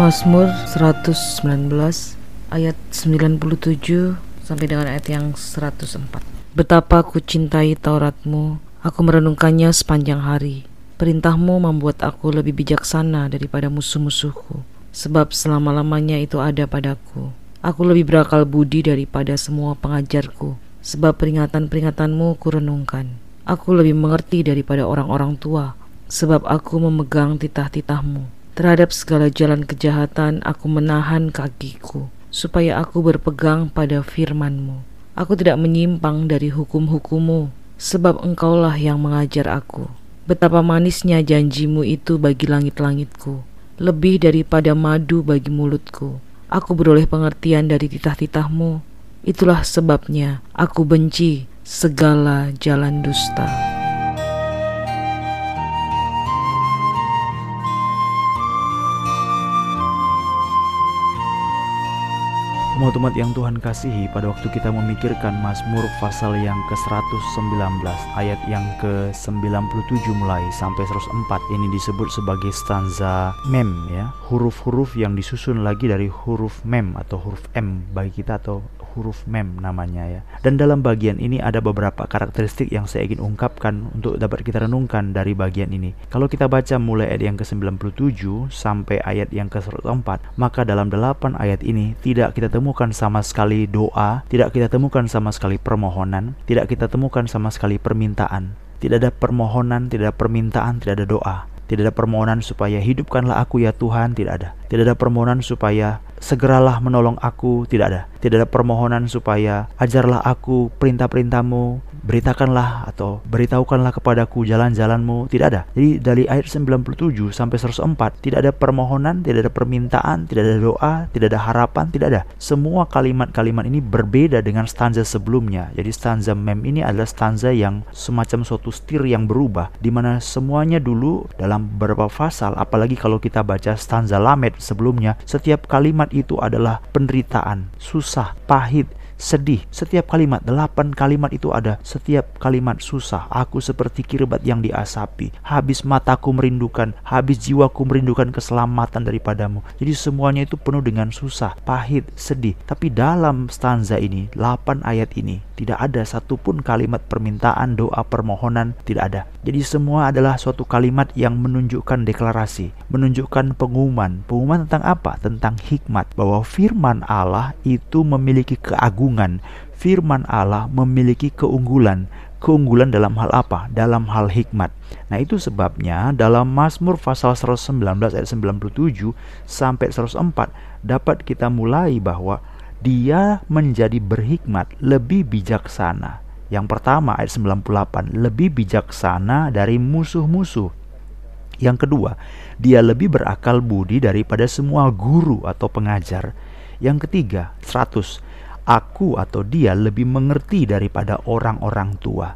Mazmur 119 ayat 97 sampai dengan ayat yang 104. Betapa ku cintai Tauratmu, aku merenungkannya sepanjang hari. Perintahmu membuat aku lebih bijaksana daripada musuh-musuhku, sebab selama-lamanya itu ada padaku. Aku lebih berakal budi daripada semua pengajarku, sebab peringatan-peringatanmu kurenungkan. Aku lebih mengerti daripada orang-orang tua, sebab aku memegang titah-titahmu. Terhadap segala jalan kejahatan aku menahan kakiku, supaya aku berpegang pada firman-Mu. Aku tidak menyimpang dari hukum-hukummu, sebab Engkaulah yang mengajar aku. Betapa manisnya janjimu itu bagi langit-langitku, lebih daripada madu bagi mulutku. Aku beroleh pengertian dari titah-titahmu. Itulah sebabnya aku benci segala jalan dusta. Umat-umat yang Tuhan kasihi pada waktu kita memikirkan Mazmur pasal yang ke-119 ayat yang ke-97 mulai sampai 104 ini disebut sebagai stanza mem ya. Huruf-huruf yang disusun lagi dari huruf mem atau huruf M bagi kita atau huruf mem namanya ya. Dan dalam bagian ini ada beberapa karakteristik yang saya ingin ungkapkan untuk dapat kita renungkan dari bagian ini. Kalau kita baca mulai ayat yang ke-97 sampai ayat yang ke-104, maka dalam delapan ayat ini tidak kita temukan sama sekali doa, tidak kita temukan sama sekali permohonan, tidak kita temukan sama sekali permintaan. Tidak ada permohonan, tidak ada permintaan, tidak ada doa. Tidak ada permohonan supaya hidupkanlah aku ya Tuhan, tidak ada. Tidak ada permohonan supaya segeralah menolong aku, tidak ada. Tidak ada permohonan supaya ajarlah aku perintah-perintahmu, beritakanlah atau beritahukanlah kepadaku jalan-jalanmu tidak ada. Jadi dari ayat 97 sampai 104 tidak ada permohonan tidak ada permintaan tidak ada doa tidak ada harapan tidak ada. Semua kalimat-kalimat ini berbeda dengan stanza sebelumnya. Jadi stanza mem ini adalah stanza yang semacam suatu stir yang berubah di mana semuanya dulu dalam beberapa pasal apalagi kalau kita baca stanza lamed sebelumnya setiap kalimat itu adalah penderitaan susah pahit sedih. Setiap kalimat, delapan kalimat itu ada. Setiap kalimat susah. Aku seperti kirbat yang diasapi. Habis mataku merindukan, habis jiwaku merindukan keselamatan daripadamu. Jadi semuanya itu penuh dengan susah, pahit, sedih. Tapi dalam stanza ini, delapan ayat ini, tidak ada satupun kalimat permintaan, doa, permohonan, tidak ada. Jadi semua adalah suatu kalimat yang menunjukkan deklarasi, menunjukkan pengumuman. Pengumuman tentang apa? Tentang hikmat. Bahwa firman Allah itu memiliki keagungan. Firman Allah memiliki keunggulan. Keunggulan dalam hal apa? Dalam hal hikmat. Nah itu sebabnya dalam Mazmur pasal 119 ayat 97 sampai 104 dapat kita mulai bahwa dia menjadi berhikmat, lebih bijaksana. Yang pertama ayat 98, lebih bijaksana dari musuh-musuh. Yang kedua, dia lebih berakal budi daripada semua guru atau pengajar. Yang ketiga, 100, aku atau dia lebih mengerti daripada orang-orang tua.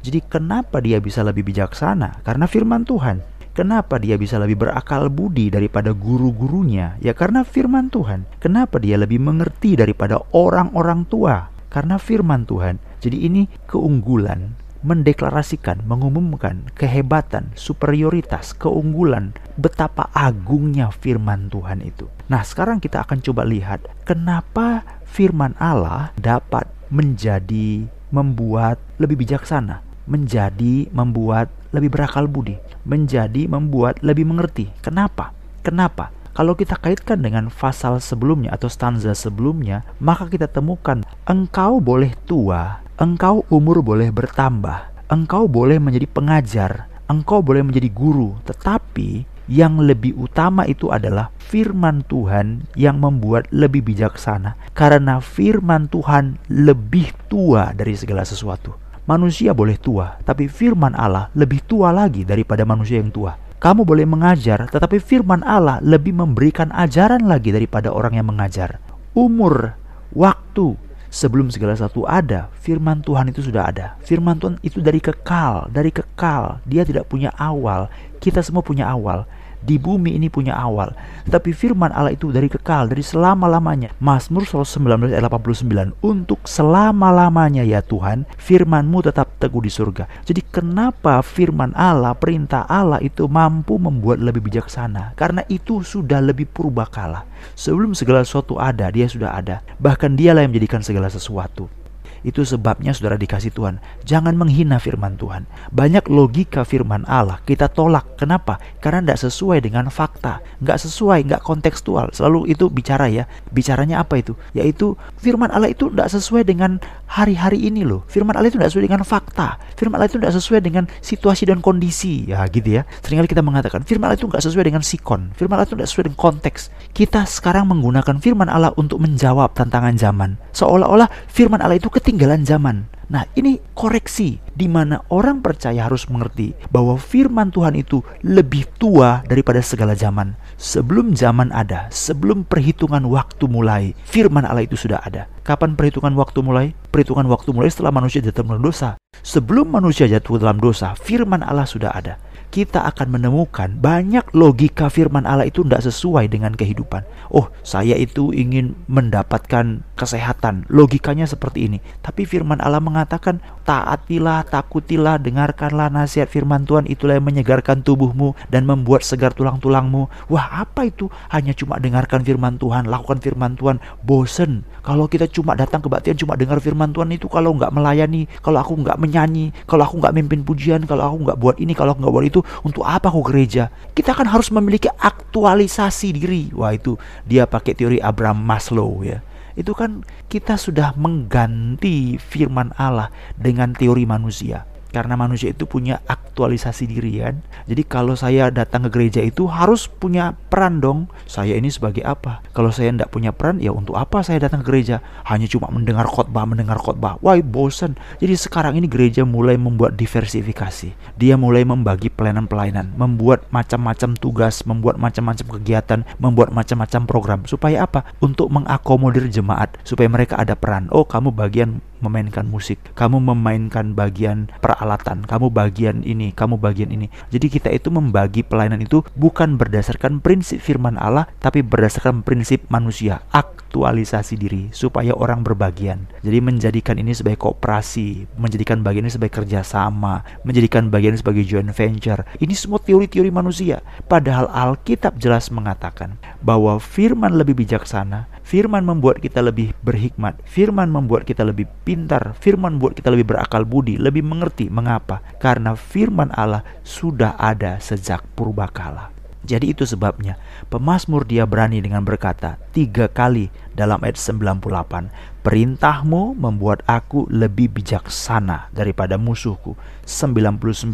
Jadi kenapa dia bisa lebih bijaksana? Karena firman Tuhan. Kenapa dia bisa lebih berakal budi daripada guru-gurunya? Ya karena firman Tuhan. Kenapa dia lebih mengerti daripada orang-orang tua? Karena firman Tuhan. Jadi ini keunggulan mendeklarasikan, mengumumkan kehebatan, superioritas, keunggulan, betapa agungnya firman Tuhan itu. Nah, sekarang kita akan coba lihat kenapa firman Allah dapat menjadi membuat lebih bijaksana, menjadi membuat lebih berakal budi, menjadi membuat lebih mengerti. Kenapa? Kenapa? Kalau kita kaitkan dengan pasal sebelumnya atau stanza sebelumnya, maka kita temukan engkau boleh tua, engkau umur boleh bertambah, engkau boleh menjadi pengajar, engkau boleh menjadi guru, tetapi yang lebih utama itu adalah firman Tuhan yang membuat lebih bijaksana karena firman Tuhan lebih tua dari segala sesuatu. Manusia boleh tua, tapi firman Allah lebih tua lagi daripada manusia yang tua. Kamu boleh mengajar, tetapi firman Allah lebih memberikan ajaran lagi daripada orang yang mengajar. Umur, waktu, sebelum segala sesuatu ada, firman Tuhan itu sudah ada. Firman Tuhan itu dari kekal, dari kekal. Dia tidak punya awal. Kita semua punya awal. Di bumi ini punya awal. Tetapi firman Allah itu dari kekal, dari selama-lamanya. Mazmur 119 ayat 89, untuk selama-lamanya ya Tuhan, firmanmu tetap teguh di surga. Jadi kenapa firman Allah, perintah Allah itu mampu membuat lebih bijaksana? Karena itu sudah lebih purbakala. Sebelum segala sesuatu ada, dia sudah ada. Bahkan dialah yang menjadikan segala sesuatu. Itu sebabnya saudara dikasih Tuhan. Jangan menghina firman Tuhan. Banyak logika firman Allah kita tolak. Kenapa? Karena tidak sesuai dengan fakta. Nggak sesuai, nggak kontekstual. Selalu itu bicara ya. Bicaranya apa itu? Yaitu firman Allah itu tidak sesuai dengan hari-hari ini loh. Firman Allah itu tidak sesuai dengan fakta. Firman Allah itu tidak sesuai dengan situasi dan kondisi. Ya gitu ya. Seringkali kita mengatakan firman Allah itu nggak sesuai dengan sikon. Firman Allah itu tidak sesuai dengan konteks. Kita sekarang menggunakan firman Allah untuk menjawab tantangan zaman. Seolah-olah firman Allah itu ketika ketinggalan zaman. Nah, ini koreksi di mana orang percaya harus mengerti bahwa firman Tuhan itu lebih tua daripada segala zaman. Sebelum zaman ada, sebelum perhitungan waktu mulai, firman Allah itu sudah ada. Kapan perhitungan waktu mulai? Perhitungan waktu mulai setelah manusia jatuh dalam dosa. Sebelum manusia jatuh dalam dosa, firman Allah sudah ada kita akan menemukan banyak logika firman Allah itu tidak sesuai dengan kehidupan. Oh, saya itu ingin mendapatkan kesehatan. Logikanya seperti ini. Tapi firman Allah mengatakan, taatilah, takutilah, dengarkanlah nasihat firman Tuhan. Itulah yang menyegarkan tubuhmu dan membuat segar tulang-tulangmu. Wah, apa itu? Hanya cuma dengarkan firman Tuhan, lakukan firman Tuhan. Bosen. Kalau kita cuma datang ke kebaktian, cuma dengar firman Tuhan itu kalau nggak melayani, kalau aku nggak menyanyi, kalau aku nggak mimpin pujian, kalau aku nggak buat ini, kalau aku nggak buat itu, untuk apa aku gereja? Kita kan harus memiliki aktualisasi diri. Wah itu dia pakai teori Abraham Maslow ya. Itu kan kita sudah mengganti firman Allah dengan teori manusia karena manusia itu punya aktualisasi diri kan. Jadi kalau saya datang ke gereja itu harus punya peran dong. Saya ini sebagai apa? Kalau saya tidak punya peran, ya untuk apa saya datang ke gereja? Hanya cuma mendengar khotbah, mendengar khotbah. Wah, bosan. Jadi sekarang ini gereja mulai membuat diversifikasi. Dia mulai membagi pelayanan-pelayanan, membuat macam-macam tugas, membuat macam-macam kegiatan, membuat macam-macam program. Supaya apa? Untuk mengakomodir jemaat, supaya mereka ada peran. Oh, kamu bagian memainkan musik, kamu memainkan bagian peralatan, kamu bagian ini, kamu bagian ini. Jadi kita itu membagi pelayanan itu bukan berdasarkan prinsip firman Allah, tapi berdasarkan prinsip manusia, aktualisasi diri supaya orang berbagian. Jadi menjadikan ini sebagai kooperasi, menjadikan bagian ini sebagai kerjasama, menjadikan bagian ini sebagai joint venture. Ini semua teori-teori manusia. Padahal Alkitab jelas mengatakan bahwa firman lebih bijaksana, Firman membuat kita lebih berhikmat, firman membuat kita lebih pintar, firman membuat kita lebih berakal budi, lebih mengerti. Mengapa? Karena firman Allah sudah ada sejak purbakala. Jadi itu sebabnya pemazmur dia berani dengan berkata tiga kali dalam ayat 98 Perintahmu membuat aku lebih bijaksana daripada musuhku. 99.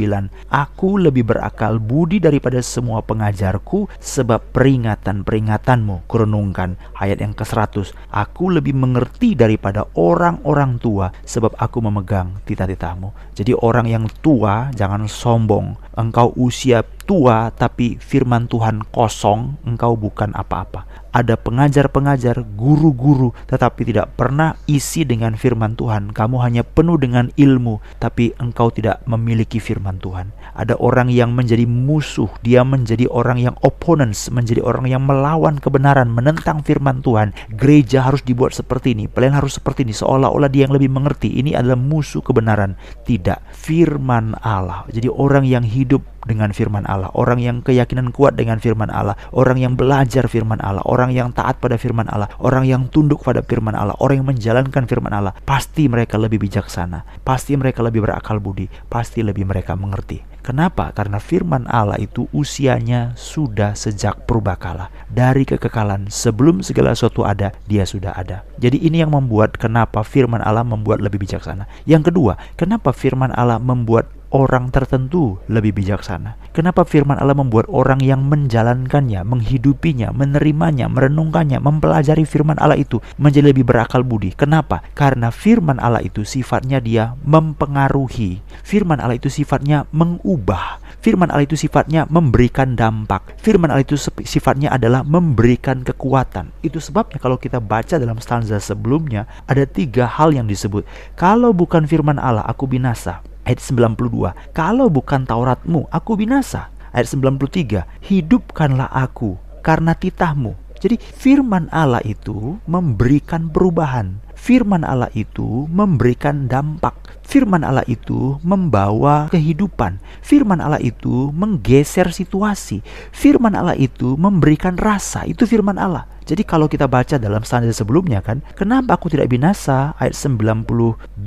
Aku lebih berakal budi daripada semua pengajarku sebab peringatan-peringatanmu. Kurenungkan ayat yang ke-100. Aku lebih mengerti daripada orang-orang tua sebab aku memegang titah-titahmu. Jadi orang yang tua jangan sombong. Engkau usia tua tapi firman Tuhan kosong, engkau bukan apa-apa ada pengajar-pengajar, guru-guru, tetapi tidak pernah isi dengan firman Tuhan. Kamu hanya penuh dengan ilmu, tapi engkau tidak memiliki firman Tuhan. Ada orang yang menjadi musuh, dia menjadi orang yang opponents, menjadi orang yang melawan kebenaran, menentang firman Tuhan. Gereja harus dibuat seperti ini, pelayan harus seperti ini, seolah-olah dia yang lebih mengerti. Ini adalah musuh kebenaran. Tidak, firman Allah. Jadi orang yang hidup dengan firman Allah, orang yang keyakinan kuat dengan firman Allah, orang yang belajar firman Allah, orang yang taat pada firman Allah, orang yang tunduk pada firman Allah, orang yang menjalankan firman Allah, pasti mereka lebih bijaksana, pasti mereka lebih berakal budi, pasti lebih mereka mengerti. Kenapa? Karena firman Allah itu usianya sudah sejak purbakala. Dari kekekalan sebelum segala sesuatu ada, dia sudah ada. Jadi ini yang membuat kenapa firman Allah membuat lebih bijaksana. Yang kedua, kenapa firman Allah membuat orang tertentu lebih bijaksana. Kenapa firman Allah membuat orang yang menjalankannya, menghidupinya, menerimanya, merenungkannya, mempelajari firman Allah itu menjadi lebih berakal budi? Kenapa? Karena firman Allah itu sifatnya dia mempengaruhi. Firman Allah itu sifatnya mengubah. Firman Allah itu sifatnya memberikan dampak. Firman Allah itu sifatnya adalah memberikan kekuatan. Itu sebabnya kalau kita baca dalam stanza sebelumnya ada tiga hal yang disebut. Kalau bukan firman Allah, aku binasa ayat 92. Kalau bukan Tauratmu, aku binasa. Ayat 93, hidupkanlah aku karena titahmu. Jadi firman Allah itu memberikan perubahan. Firman Allah itu memberikan dampak. Firman Allah itu membawa kehidupan. Firman Allah itu menggeser situasi. Firman Allah itu memberikan rasa. Itu firman Allah. Jadi kalau kita baca dalam standar sebelumnya kan, kenapa aku tidak binasa? Ayat 92,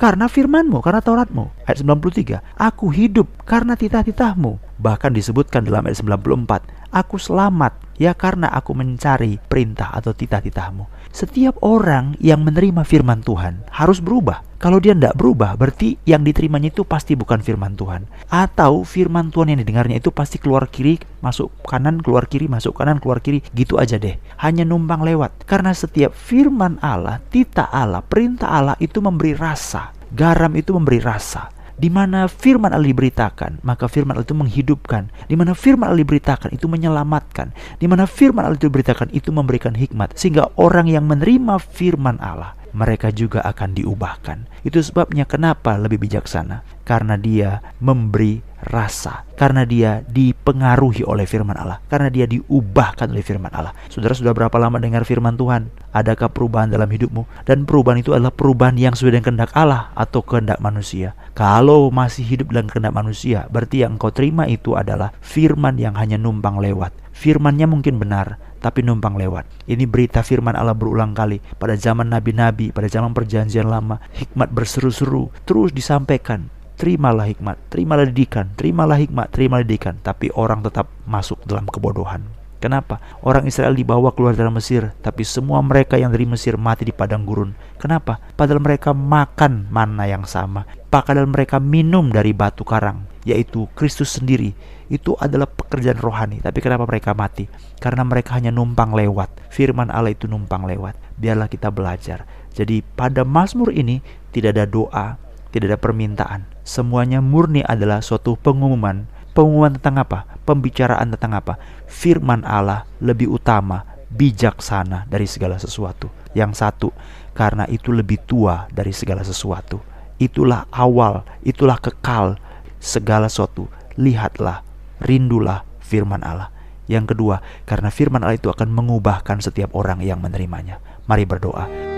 karena firmanmu, karena Tauratmu. Ayat 93, aku hidup karena titah-titahmu. Bahkan disebutkan dalam ayat 94, aku selamat ya karena aku mencari perintah atau titah-titahmu. Setiap orang yang menerima firman Tuhan harus berubah. Kalau dia tidak berubah, berarti yang diterimanya itu pasti bukan firman Tuhan. Atau firman Tuhan yang didengarnya itu pasti keluar kiri, masuk kanan, keluar kiri, masuk kanan, keluar kiri. Gitu aja deh. Hanya numpang lewat. Karena setiap firman Allah, titah Allah, perintah Allah itu memberi rasa. Garam itu memberi rasa. Di mana firman Allah diberitakan, maka firman Allah itu menghidupkan. Di mana firman Allah diberitakan itu menyelamatkan. Di mana firman Allah diberitakan itu memberikan hikmat sehingga orang yang menerima firman Allah mereka juga akan diubahkan. Itu sebabnya kenapa lebih bijaksana? Karena dia memberi rasa, karena dia dipengaruhi oleh firman Allah, karena dia diubahkan oleh firman Allah. Saudara sudah berapa lama dengar firman Tuhan? Adakah perubahan dalam hidupmu? Dan perubahan itu adalah perubahan yang sesuai dengan kehendak Allah atau kehendak manusia. Kalau masih hidup dengan kehendak manusia, berarti yang kau terima itu adalah firman yang hanya numpang lewat. Firmannya mungkin benar, tapi numpang lewat. Ini berita firman Allah berulang kali pada zaman nabi-nabi, pada zaman perjanjian lama, hikmat berseru-seru terus disampaikan terimalah hikmat, terimalah didikan, terimalah hikmat, terimalah didikan, tapi orang tetap masuk dalam kebodohan. Kenapa? Orang Israel dibawa keluar dari Mesir, tapi semua mereka yang dari Mesir mati di padang gurun. Kenapa? Padahal mereka makan mana yang sama. Padahal mereka minum dari batu karang, yaitu Kristus sendiri. Itu adalah pekerjaan rohani. Tapi kenapa mereka mati? Karena mereka hanya numpang lewat. Firman Allah itu numpang lewat. Biarlah kita belajar. Jadi pada Mazmur ini tidak ada doa, tidak ada permintaan. Semuanya murni adalah suatu pengumuman. Pengumuman tentang apa? Pembicaraan tentang apa? Firman Allah lebih utama, bijaksana dari segala sesuatu. Yang satu, karena itu lebih tua dari segala sesuatu. Itulah awal, itulah kekal segala sesuatu. Lihatlah, rindulah firman Allah. Yang kedua, karena firman Allah itu akan mengubahkan setiap orang yang menerimanya. Mari berdoa.